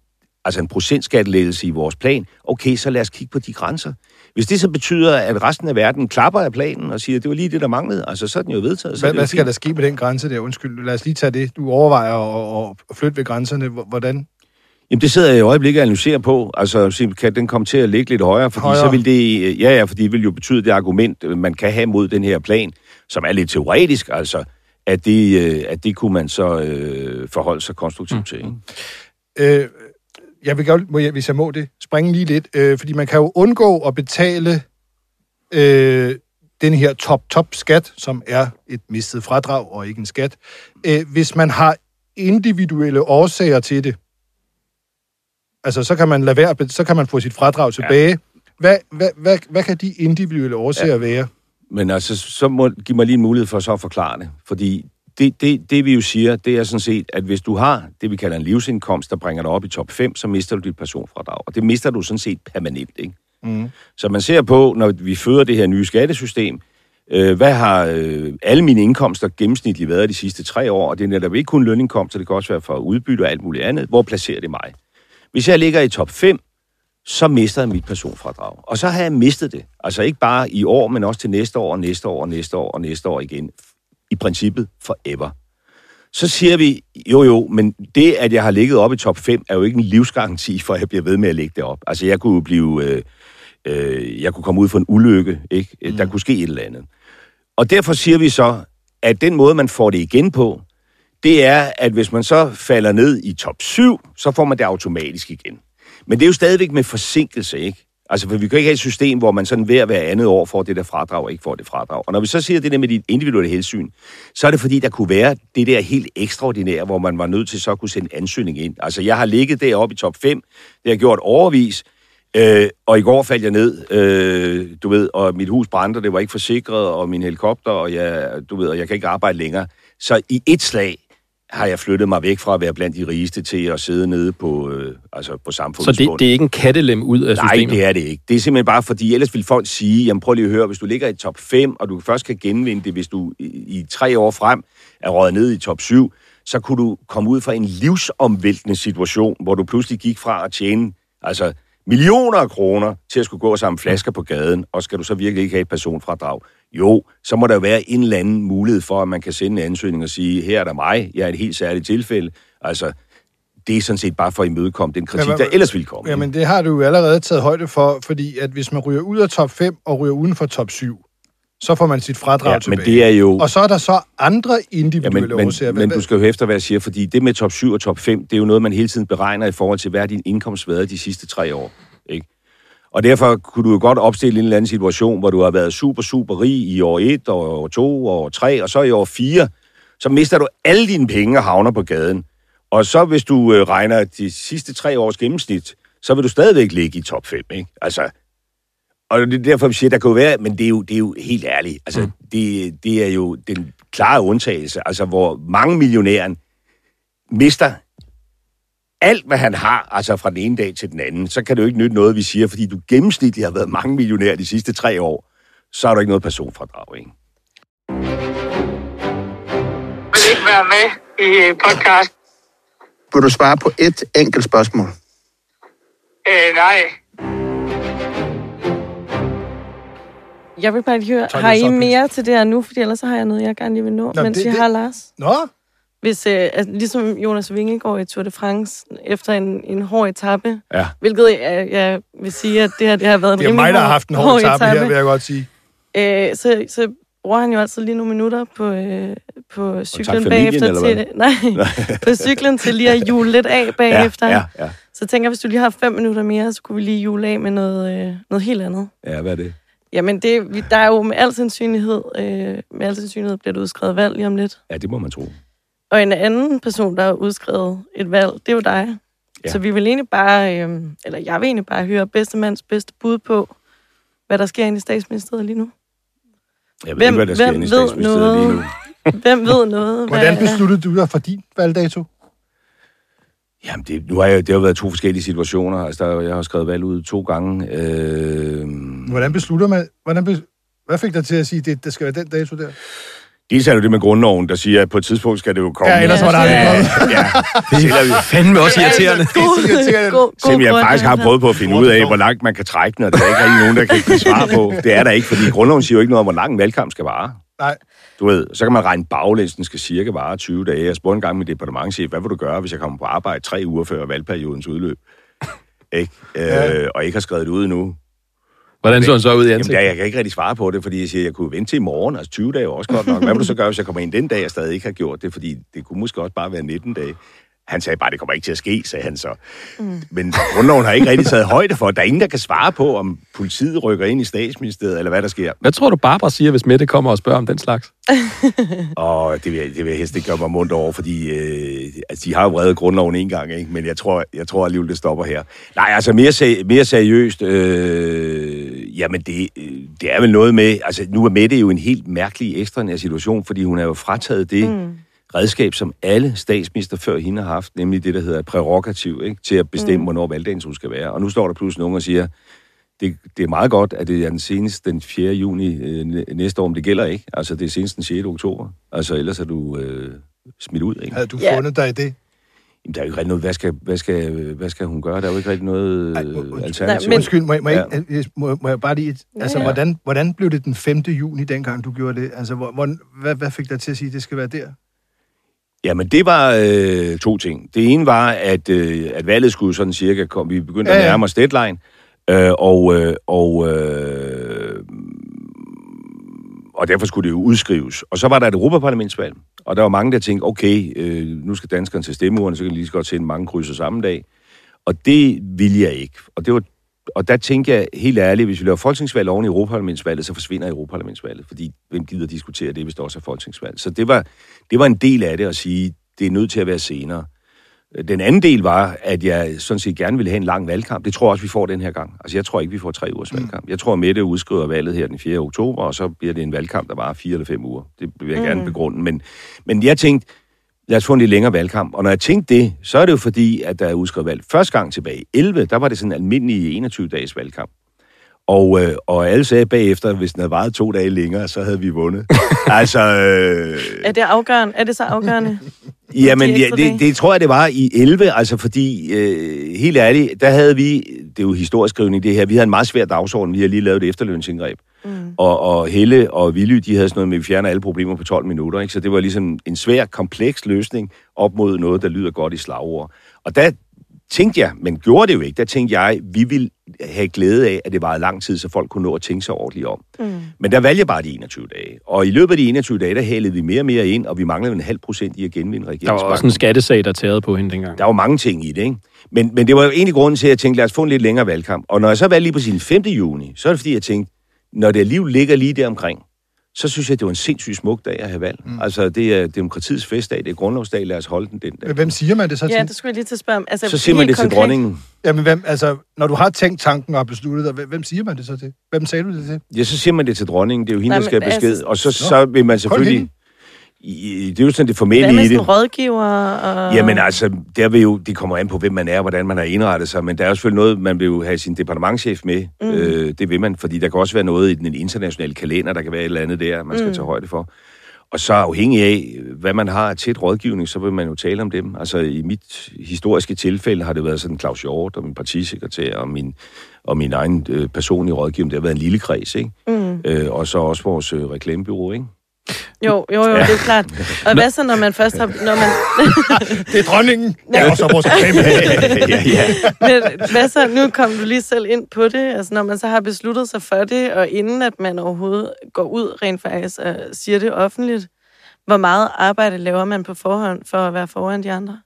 altså en procentskattelettelse i vores plan. Okay, så lad os kigge på de grænser. Hvis det så betyder, at resten af verden klapper af planen og siger, at det var lige det, der manglede, altså så er den jo vedtaget. Så Hvad, hvad skal fint. der ske med den grænse der? Undskyld, lad os lige tage det. Du overvejer at, at flytte ved grænserne. Hvordan? Jamen, det sidder jeg i øjeblikket og analyserer på. Altså, så kan den komme til at ligge lidt højere, fordi Højere. så vil det, ja, ja, fordi det vil jo betyde det argument, øh, man kan have mod den her plan, som er lidt teoretisk, altså, at det, øh, at det kunne man så øh, forholde sig konstruktivt mm. til. Ikke? Øh, jeg vil godt, må jeg, hvis jeg må det, springe lige lidt. Øh, fordi man kan jo undgå at betale øh, den her top-top-skat, som er et mistet fradrag og ikke en skat, øh, hvis man har individuelle årsager til det. Altså, så kan man lade være, så kan man få sit fradrag tilbage. Ja. Hvad, hvad, hvad, hvad kan de individuelle årsager ja. være? Men altså, så må give mig lige en mulighed for så at forklare det. Fordi det, det, det vi jo siger, det er sådan set, at hvis du har det, vi kalder en livsindkomst, der bringer dig op i top 5, så mister du dit personfradrag. Og det mister du sådan set permanent, ikke? Mm. Så man ser på, når vi fører det her nye skattesystem, øh, hvad har øh, alle mine indkomster gennemsnitligt været de sidste tre år, og det er netop ikke kun lønindkomster, det kan også være for udbytte og alt muligt andet. Hvor placerer det mig? Hvis jeg ligger i top 5, så mister jeg mit personfradrag. Og så har jeg mistet det. Altså ikke bare i år, men også til næste år, og næste år, og næste år, og næste år igen. I princippet forever. Så siger vi, jo jo, men det, at jeg har ligget op i top 5, er jo ikke en livsgaranti for, at jeg bliver ved med at lægge det op. Altså jeg kunne blive... Øh, øh, jeg kunne komme ud for en ulykke, ikke? Mm. Der kunne ske et eller andet. Og derfor siger vi så, at den måde, man får det igen på, det er, at hvis man så falder ned i top 7, så får man det automatisk igen. Men det er jo stadigvæk med forsinkelse, ikke? Altså, for vi kan ikke have et system, hvor man sådan hver hver andet år får det der fradrag, og ikke får det fradrag. Og når vi så siger det der med dit individuelle hensyn, så er det fordi, der kunne være det der helt ekstraordinære, hvor man var nødt til så at kunne sende ansøgning ind. Altså, jeg har ligget deroppe i top 5, det har jeg gjort overvis, øh, og i går faldt jeg ned, øh, du ved, og mit hus brændte, og det var ikke forsikret, og min helikopter, og jeg, du ved, og jeg kan ikke arbejde længere. Så i et slag har jeg flyttet mig væk fra at være blandt de rigeste til at sidde nede på, øh, altså på Så samfundets det, det er ikke en kattelem ud af Nej, systemet? det er det ikke. Det er simpelthen bare fordi, ellers vil folk sige, jamen prøv lige at høre, hvis du ligger i top 5, og du først kan genvinde det, hvis du i, i tre år frem er røget ned i top 7, så kunne du komme ud fra en livsomvæltende situation, hvor du pludselig gik fra at tjene altså, millioner af kroner til at skulle gå samle flasker på gaden, og skal du så virkelig ikke have et personfradrag? Jo, så må der være en eller anden mulighed for, at man kan sende en ansøgning og sige, her er der mig, jeg er et helt særligt tilfælde. Altså, det er sådan set bare for at imødekomme den kritik, Men- der ellers ville komme. Jamen, det har du jo allerede taget højde for, fordi at hvis man ryger ud af top 5 og ryger uden for top 7, så får man sit fradrag ja, men tilbage. det er jo... Og så er der så andre Ja, individuelle men, men, årsager. men du skal jo efter, hvad jeg siger, fordi det med top 7 og top 5, det er jo noget, man hele tiden beregner i forhold til, hvad din indkomst været de sidste tre år. Ikke? Og derfor kunne du jo godt opstille en eller anden situation, hvor du har været super, super rig i år 1, og år 2, og år 3, og så i år 4, så mister du alle dine penge og havner på gaden. Og så hvis du øh, regner de sidste tre års gennemsnit, så vil du stadigvæk ligge i top 5, ikke? Altså, og det er derfor, vi siger, der kan jo være, men det er jo, det er jo helt ærligt. Altså, mm. det, det er jo den klare undtagelse, altså hvor mange millionæren mister alt, hvad han har, altså fra den ene dag til den anden, så kan det jo ikke nytte noget, vi siger, fordi du gennemsnitligt har været mange millionærer de sidste tre år, så har du ikke noget personfradrag, ikke? vil ikke være med i øh, podcast. Vil du svare på et enkelt spørgsmål? Øh, nej. Jeg vil bare lige høre, har I mere til det her nu? Fordi ellers så har jeg noget, jeg gerne lige vil nå, Nå, mens det- vi det- har Lars. Nå, Hvis, øh, altså, ligesom Jonas Vingegaard i Tour de France, efter en, en hård etape, Ja. hvilket jeg, jeg vil sige, at det her det har været en det er mig, der har haft en hård etape her, etape. vil jeg godt sige. Øh, så, så bruger han jo altid lige nogle minutter på, øh, på cyklen familien, bagefter til, (laughs) nej, på cyklen til lige at jule lidt af bagefter. Ja, ja, ja. Så tænker jeg, hvis du lige har fem minutter mere, så kunne vi lige jule af med noget, øh, noget helt andet. Ja, hvad er det? Jamen, det, vi- der er jo med al sandsynlighed, øh, med al sandsynlighed bliver der udskrevet valg lige om lidt. Ja, det må man tro. Og en anden person, der har udskrevet et valg, det er jo dig. Ja. Så vi vil egentlig bare, øh, eller jeg vil egentlig bare høre bedste mands bedste bud på, hvad der sker inde i statsministeriet lige nu. Jeg ved Hvem- ikke, hvad der sker inde i ved statsministeriet lige noget? nu. Hvem ved noget? Hvad- Hvordan besluttede du dig for din valgdato? Jamen, det, nu har jeg, det har jo været to forskellige situationer. Altså, der, jeg har skrevet valg ud to gange. Øh, Hvordan beslutter man... Hvordan bes, hvad fik dig til at sige, at det, det skal være den dato der? dels er det jo det med grundloven, der siger, at på et tidspunkt skal det jo komme. Ja, ellers var der aldrig ja, ja, det er. Fandme også irriterende. Selvom jeg faktisk har prøvet på at finde ud af, hvor langt man kan trække den, og der er ikke rigtig nogen, der kan give svar på. Det er der ikke, fordi grundloven siger jo ikke noget om, hvor lang en valgkamp skal vare. Nej. Du ved, så kan man regne baglæns, den skal cirka vare 20 dage. Jeg spurgte en gang min departementchef, hvad vil du gøre, hvis jeg kommer på arbejde tre uger før valgperiodens udløb? (laughs) Ikke? Ja. Øh, og ikke har skrevet det ud endnu. Hvordan så han så ud i Jamen, ansigtet? der, jeg kan ikke rigtig svare på det, fordi jeg siger, jeg kunne vente til i morgen, altså 20 dage er også godt nok. Hvad vil du så gøre, hvis jeg kommer ind den dag, jeg stadig ikke har gjort det? Fordi det kunne måske også bare være 19 dage. Han sagde bare, det kommer ikke til at ske, sagde han så. Mm. Men grundloven har ikke rigtig taget højde for. Der er ingen, der kan svare på, om politiet rykker ind i statsministeriet, eller hvad der sker. Hvad tror du, Barbara siger, hvis Mette kommer og spørger om den slags? (laughs) Og det vil, jeg- det vil jeg helst ikke gøre mig mundt over, fordi øh, altså, de har jo vredet grundloven en gang, ikke? men jeg tror, jeg tror alligevel, det stopper her. Nej, altså mere, seri- mere seriøst, øh, jamen det, øh, det er vel noget med, altså nu er Mette jo en helt mærkelig ekstraordinær situation, fordi hun er jo frataget det mm. Redskab, som alle statsminister før hende har haft, nemlig det, der hedder prærogativ, ikke? til at bestemme, mm. hvornår valgdagen skal være. Og nu står der pludselig nogen og siger, det, det er meget godt, at det er den seneste den 4. juni øh, næ- næste år, men det gælder ikke. Altså, det er senest den 6. oktober. Altså, ellers er du øh, smidt ud, ikke? Havde du Ja. fundet dig i det? Jamen, der er jo ikke rigtig noget, hvad skal, hvad skal, hvad skal hun gøre? Der er jo ikke rigtig noget Ej, øh, må- alternativ. Nej, Men, Undskyld, må jeg, må, jeg, Ja. ikke- må, må jeg bare lige... Altså, ja. hvordan, hvordan blev det den 5. juni, dengang du gjorde det? Altså, hvor, hvor, hvad, hvad fik dig til at sige, at det skal være der? Jamen, det var øh, to ting. Det ene var, at, øh, at valget skulle sådan cirka komme. Vi begyndte at Ja, ja. nærme os deadline. Øh, og, øh, og, øh, og derfor skulle det jo udskrives. Og så var der et Europaparlamentsvalg, og der var mange, der tænkte, okay, øh, nu skal danskerne til stemmeurene, så kan de lige så godt sende mange krydser samme dag. Og det ville jeg ikke. Og, det var, og der tænkte jeg helt ærligt, hvis vi laver folketingsvalg oven i Europaparlamentsvalget, så forsvinder Europaparlamentsvalget, fordi hvem gider diskutere det, hvis der også er folketingsvalg. Så det var, det var en del af det at sige, det er nødt til at være senere. Den anden del var, at jeg sådan set gerne ville have en lang valgkamp. Det tror jeg også, vi får den her gang. Altså, jeg tror ikke, vi får tre ugers valgkamp. Jeg tror, Mette udskriver valget her den 4. oktober, og så bliver det en valgkamp, der varer fire eller fem uger. Det vil jeg gerne begrunde. Men, men jeg tænkte, lad os få en lidt længere valgkamp. Og når jeg tænkte det, så er det jo fordi, at der er udskrevet valg. Første gang tilbage i 11, der var det sådan en almindelig 21-dages valgkamp. Og, øh, og alle sagde bagefter, hvis den havde varet to dage længere, så havde vi vundet. (laughs) altså, øh, Er det afgørende? Er det så afgørende? Jamen, de ja, det, det tror jeg, det var i 11, altså fordi, øh, helt ærligt, der havde vi, det er jo historieskrivning det her, vi havde en meget svær dagsorden, vi har lige lavet et efterlønsindgreb. Mm. Og, og Helle og Willy, de havde sådan noget med, at vi fjerner alle problemer på 12 minutter, ikke? så det var ligesom en svær, kompleks løsning op mod noget, der lyder godt i slagord. Og der tænkte jeg, men gjorde det jo ikke, der tænkte jeg, vi ville have glæde af, at det var lang tid, så folk kunne nå at tænke sig ordentligt om. Mm. Men der valgte jeg bare de 21 dage. Og i løbet af de 21 dage, der hælede vi mere og mere ind, og vi manglede en halv procent i at genvinde Der var også en skattesag, der tærede på hende dengang. Der var mange ting i det, ikke? Men, men det var jo egentlig grunden til, at jeg tænkte, lad os få en lidt længere valgkamp. Og når jeg så valgte lige på sin 5. juni, så er det fordi, jeg tænkte, når det alligevel ligger lige der omkring, så synes jeg, det var en sindssygt smuk dag at have valg. Mm. Altså, det er demokratiets festdag, det er grundlovsdag, lad os holde den den dag. Hvem siger man det så til? Ja, det skulle jeg lige til at spørge om. Altså, Så siger man det til konkret. dronningen. Jamen, hvem, altså, når du har tænkt tanken og har besluttet dig, hvem, siger man det så til? Hvem sagde du det til? Ja, så siger man det til dronningen, det er jo hende, Nej, der skal men have besked. altså- Og så, så vil man selvfølgelig... I, det er jo sådan det Hvad formelle med i det. rådgiver? Og... Jamen altså, der vil jo, det kommer an på, hvem man er, og hvordan man har indrettet sig, men der er jo selvfølgelig noget, man vil jo have sin departementchef med. Mm. Øh, det vil man, fordi der kan også være noget i den internationale kalender, der kan være et eller andet der, man skal mm. tage højde for. Og så afhængig af, hvad man har til et rådgivning, så vil man jo tale om dem. Altså i mit historiske tilfælde har det været sådan Claus Hjort og min partisekretær og min, og min egen øh, personlige rådgivning. Det har været en lille kreds, ikke? Mm. Øh, og så også vores øh, reklamebyrå, ikke? Jo, jo, jo, det er klart. Og hvad så, når man først har... Når man, (laughs) Det er dronningen. Ja, og så vores ja, ja. men hvad så, nu kom du lige selv ind på det, altså når man så har besluttet sig for det, og inden at man overhovedet går ud rent faktisk og siger det offentligt, hvor meget arbejde laver man på forhånd for at være foran de andre?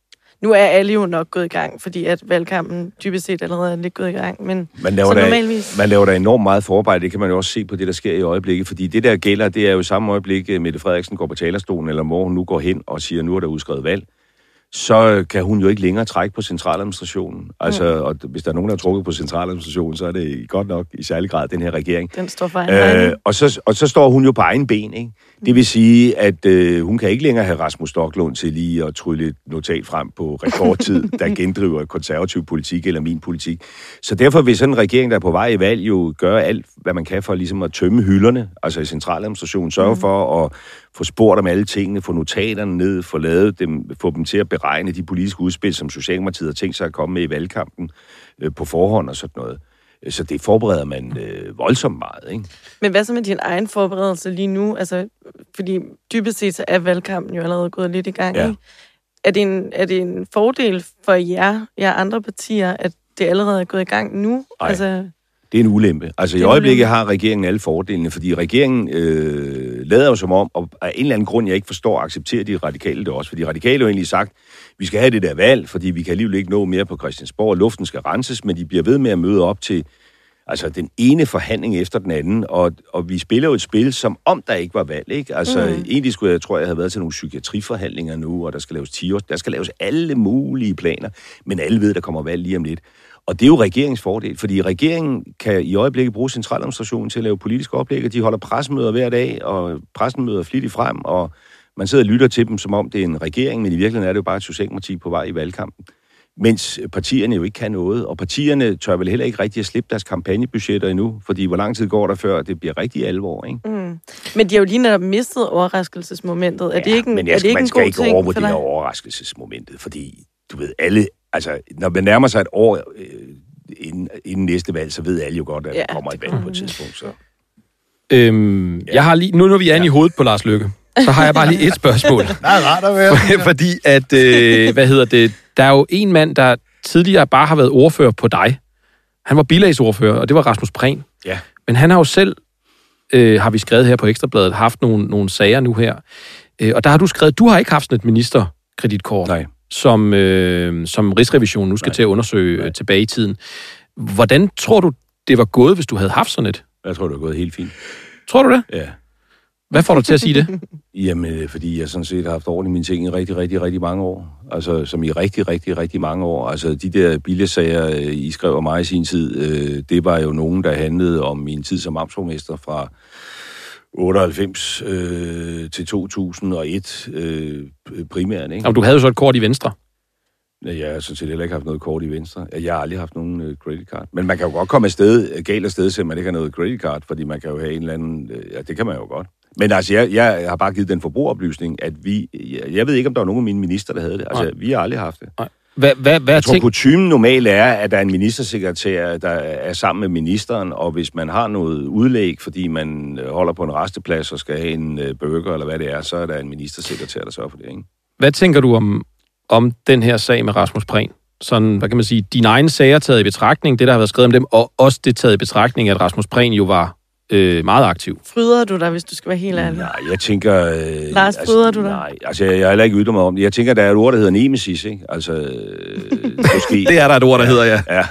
Nu er alle jo nok gået i gang, fordi at valgkampen dybest set allerede er lidt gået i gang, men Man laver, der, normalvis... man laver der enormt meget forarbejde. Det kan man jo også se på det, der sker i øjeblikket. Fordi det, der gælder, det er jo i samme øjeblik, at Mette Frederiksen går på talerstolen, eller hvor hun nu går hen og siger, nu er der udskrevet valg. så kan hun jo ikke længere trække på centraladministrationen. Altså, Mm. og hvis der er nogen, der har trukket på centraladministrationen, så er det godt nok i særlig grad den her regering. Den står for egen øh, og, så, og så står hun jo på egen ben, ikke? Det vil sige, at øh, hun kan ikke længere have Rasmus Stocklund til lige at trylle et notat frem på rekordtid, (laughs) der gendriver konservativ politik eller min politik. Så derfor vil sådan en regering, der er på vej i valg, jo gøre alt, hvad man kan for ligesom at tømme hylderne, altså i centraladministrationen, sørge mm. for at få spurgt om alle tingene, få notaterne ned, få lavet dem, få dem til at beregne de politiske udspil, som Socialdemokratiet har tænkt sig at komme med i valgkampen øh, på forhånd og sådan noget. Så det forbereder man øh, voldsomt meget, ikke? Men hvad så med din egen forberedelse lige nu? Altså, fordi dybest set så er valgkampen jo allerede gået lidt i gang. Ja. Ikke? Er, det en, er det en fordel for jer, jer andre partier, at det allerede er gået i gang nu? Ej. Altså, Det er en ulempe. Altså i øjeblikket har regeringen alle fordelene, fordi regeringen øh, lader jo som om, og af en eller anden grund, jeg ikke forstår, accepterer de radikale det også. Fordi de radikale har jo egentlig sagt, vi skal have det der valg, fordi vi kan alligevel ikke nå mere på Christiansborg, og luften skal renses, men de bliver ved med at møde op til altså den ene forhandling efter den anden, og, og vi spiller jo et spil, som om der ikke var valg, ikke? Altså, mm. egentlig skulle jeg, tror jeg, have været til nogle psykiatriforhandlinger nu, og der skal laves 10 år, der skal laves alle mulige planer, men alle ved, der kommer valg lige om lidt. Og det er jo regeringens fordel, fordi regeringen kan i øjeblikket bruge centraladministrationen til at lave politiske oplæg, og de holder pressemøder hver dag, og pressen møder flittigt frem, og man sidder og lytter til dem, som om det er en regering, men i virkeligheden er det jo bare et socialdemokrati på vej i valgkampen. Mens partierne jo ikke kan noget, og partierne tør vel heller ikke rigtig at slippe deres kampagnebudgetter endnu, fordi hvor lang tid går der før, det bliver rigtig alvor, ikke? mm. Men de har jo lige netop mistet overraskelsesmomentet. Er det ikke en, men er jeg, det ikke man en skal god ikke overvurdere overraskelsesmomentet, fordi du ved, alle, altså, når man nærmer sig et år øh, inden, inden næste valg, så ved alle jo godt, at Ja, der kommer et det valg på et tidspunkt. Så. Øhm, jeg har lige, nu når vi er inde i hovedet på Lars Lykke, så har jeg bare lige et spørgsmål. Det er rart at være. Fordi at, øh, hvad hedder det, der er jo en mand, der tidligere bare har været ordfører på dig. Han var bilagsordfører, og det var Rasmus Prehn. Ja. Men han har jo selv, øh, har vi skrevet her på Ekstrabladet, haft nogle, nogle sager nu her. Øh, og der har du skrevet, du har ikke haft sådan et ministerkreditkort, Nej. Som, øh, som Rigsrevisionen nu skal Nej. til at undersøge øh, tilbage i tiden. Hvordan tror du, det var gået, hvis du havde haft sådan et? Jeg tror, det er gået helt fint. Tror du det? Ja. Hvad får dig til at sige det? (laughs) Jamen, øh, fordi jeg sådan set har haft orden i mine ting i rigtig, rigtig, rigtig mange år. Altså, som i rigtig, rigtig, rigtig mange år. Altså, de der billigsager, øh, I skrev om mig i sin tid, øh, det var jo nogen, der handlede om min tid som amtsborgmester fra 98 øh, til 2001 øh, primært, ikke? Om du havde jo så et kort i Venstre. Nej, Jeg har sådan set heller ikke haft noget kort i Venstre. Jeg har aldrig haft nogen øh, credit card. Men man kan jo godt komme afsted, galt afsted, selvom man ikke har noget credit card, fordi man kan jo have en eller anden... Øh, ja, det kan man jo godt. Men altså, jeg, jeg har bare givet den forbrugeroplysning, at vi... Jeg, jeg ved ikke, om der var nogen af mine minister, der havde det. Altså, Nej. vi har aldrig haft det. Hvad, hvad, hvad er Jeg tror, kutumen normalt er, at der er en ministersekretær, der er sammen med ministeren, og hvis man har noget udlæg, fordi man øh, holder på en resteplads og skal have en øh, burger, eller hvad det er, så er der en ministersekretær, der sørger for det, ikke? Hvad tænker du om, om den her sag med Rasmus Prehn? Sådan, hvad kan man sige, dine egne sager taget i betragtning, det der har været skrevet om dem, og også det taget i betragtning, at Rasmus Prehn jo var øh, meget aktiv. Fryder du dig, hvis du skal være helt ærlig? Nej, jeg tænker... Øh, Lars, bryder du dig? Nej, altså jeg, jeg har heller ikke ytret mig om det. Jeg tænker, der er et ord, der hedder nemesis, ikke? Altså, øh, måske... (laughs) Det er der et ord, der hedder, ja. Ja.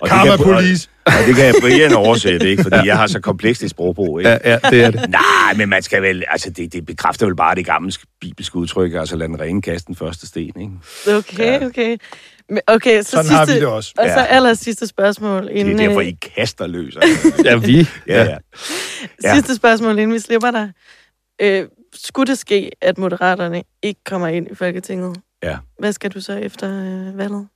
Og Karma det kan, police. Og, og det kan jeg Brian oversætte, ikke? Fordi (laughs) jeg har så komplekst et sprogbrug, ikke? Ja, ja, det er det. Nej, men man skal vel... Altså, det, det bekræfter vel bare det gamle bibelske udtryk, altså lad den rene kaste den første sten, ikke? Okay, okay. Okay, så Sådan sidste, har vi det også. Og så aller sidste spørgsmål. Det er Inden, derfor, øh, I kaster løs. (laughs) Ja, vi. Ja, ja. Ja. (laughs) Sidste spørgsmål, inden vi slipper dig. Øh, skulle det ske, at Moderaterne ikke kommer ind i Folketinget? Ja. Hvad skal du så efter øh, valget?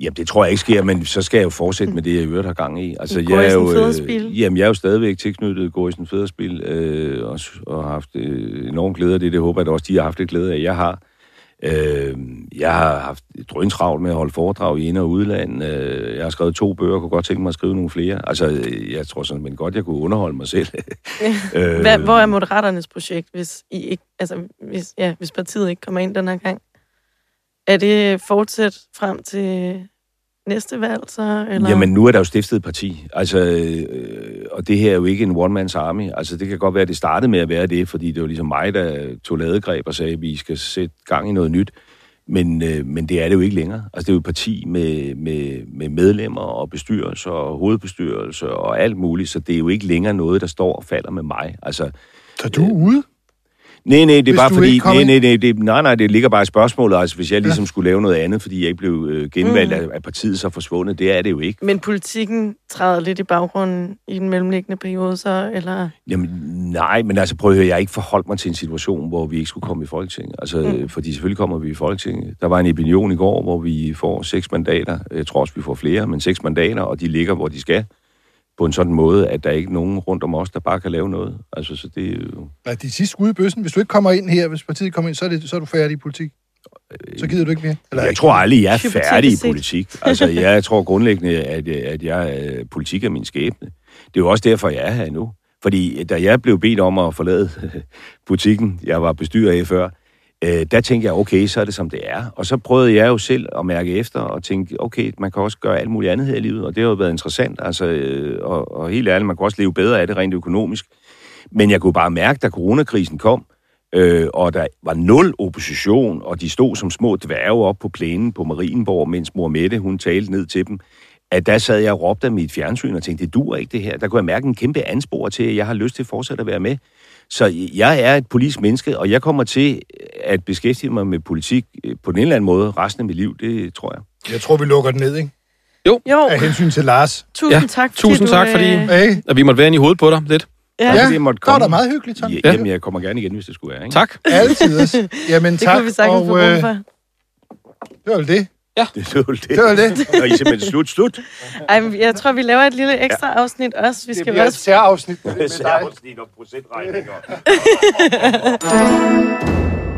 Jamen, det tror jeg ikke sker, men så skal jeg jo fortsætte med det, jeg i øvrigt har gang i. Altså, Gorisen jeg er jo, øh, jamen, jeg er jo stadigvæk tilknyttet Gorisen Fæderspil, øh, og, og har haft øh, enorm glæde af det. Det håber jeg da også, de har haft lidt glæde af, jeg har. Øh, jeg har haft drøntravlt med at holde foredrag i ind- og udland. Øh, jeg har skrevet to bøger, og kunne godt tænke mig at skrive nogle flere. Altså, øh, jeg tror sådan, men godt, jeg kunne underholde mig selv. (laughs) øh, Hvad, hvor er Moderaternes projekt, hvis, I ikke, altså, hvis, ja, hvis partiet ikke kommer ind den her gang? Er det fortsat frem til næste valg, så? Eller? Jamen, nu er der jo stiftet et parti, altså, øh, og det her er jo ikke en one-man's army. Altså, det kan godt være, at det startede med at være det, fordi det var ligesom mig, der tog ladegreb og sagde, at vi skal sætte gang i noget nyt. Men, øh, men det er det jo ikke længere. Altså, det er jo et parti med, med, med medlemmer og bestyrelser og hovedbestyrelser og alt muligt, så det er jo ikke længere noget, der står og falder med mig. Altså, Så du er ude? Nej, nej, det er Hvis bare fordi... Nej, nej, nej, det, nej, nej, det ligger bare i spørgsmålet. Altså, hvis jeg ligesom skulle lave noget andet, fordi jeg ikke blev øh, genvalgt, Mm. af partiet så forsvundet, det er det jo ikke. Men politikken træder lidt i baggrunden i den mellemliggende periode, så, eller... Jamen, nej, men altså prøv at høre, jeg har ikke forholdt mig til en situation, hvor vi ikke skulle komme i Folketinget. Altså, Mm. mm. fordi selvfølgelig kommer vi i Folketinget. Der var en opinion i går, hvor vi får seks mandater. Jeg tror også, vi får flere, men seks mandater, og de ligger, hvor de skal. På en sådan måde, at der er ikke nogen rundt om os, der bare kan lave noget. Altså, så det er jo... Ja, de sidste skud i bøssen. Hvis du ikke kommer ind her, hvis partiet kommer ind, så er, det, så er du færdig i politik. Så gider du ikke mere. Eller, Jeg tror aldrig, jeg er færdig i politik. Altså, jeg tror grundlæggende, at, at jeg, øh, politik er min skæbne. Det er jo også derfor, jeg er her nu. Fordi da jeg blev bedt om at forlade (laughs) butikken, jeg var bestyrer af før, øh, der tænkte jeg, okay, så er det som det er. Og så prøvede jeg jo selv at mærke efter og tænke, okay, man kan også gøre alt muligt andet her i livet, og det har jo været interessant. Altså, øh, og, og helt ærligt, man kan også leve bedre af det rent økonomisk. Men jeg kunne bare mærke, da coronakrisen kom, øh, og der var nul opposition, og de stod som små dværge op på plænen på Marienborg, mens mor Mette, hun talte ned til dem, at der sad jeg og råbte af mit fjernsyn og tænkte, det dur ikke det her. Der kunne jeg mærke en kæmpe anspor til, at jeg har lyst til at fortsætte at være med. Så jeg er et politisk menneske, og jeg kommer til at beskæftige mig med politik øh, på den ene eller anden måde resten af mit liv, det tror jeg. Jeg tror, vi lukker den ned, ikke? Jo, Af hensyn til Lars. tusind Ja, tak. tusind du, tak, fordi- øh, Hey. At vi måtte være inde i hovedet på dig lidt. Ja, fordi jeg måtte det var da meget hyggeligt, Tom. Ja, jamen, jeg kommer gerne igen, hvis det skulle være. Ikke? Tak. Altid. Jamen, det tak. kunne vi sagtens få og, øh, for. det var vel det. Det var det. Det var det. Og I er simpelthen slut, slut. Ej, men jeg tror, vi laver et lille ekstra afsnit også. Vi Det skal bliver et også særafsnit med. (laughs) Særafsnit om procentregninger. (laughs)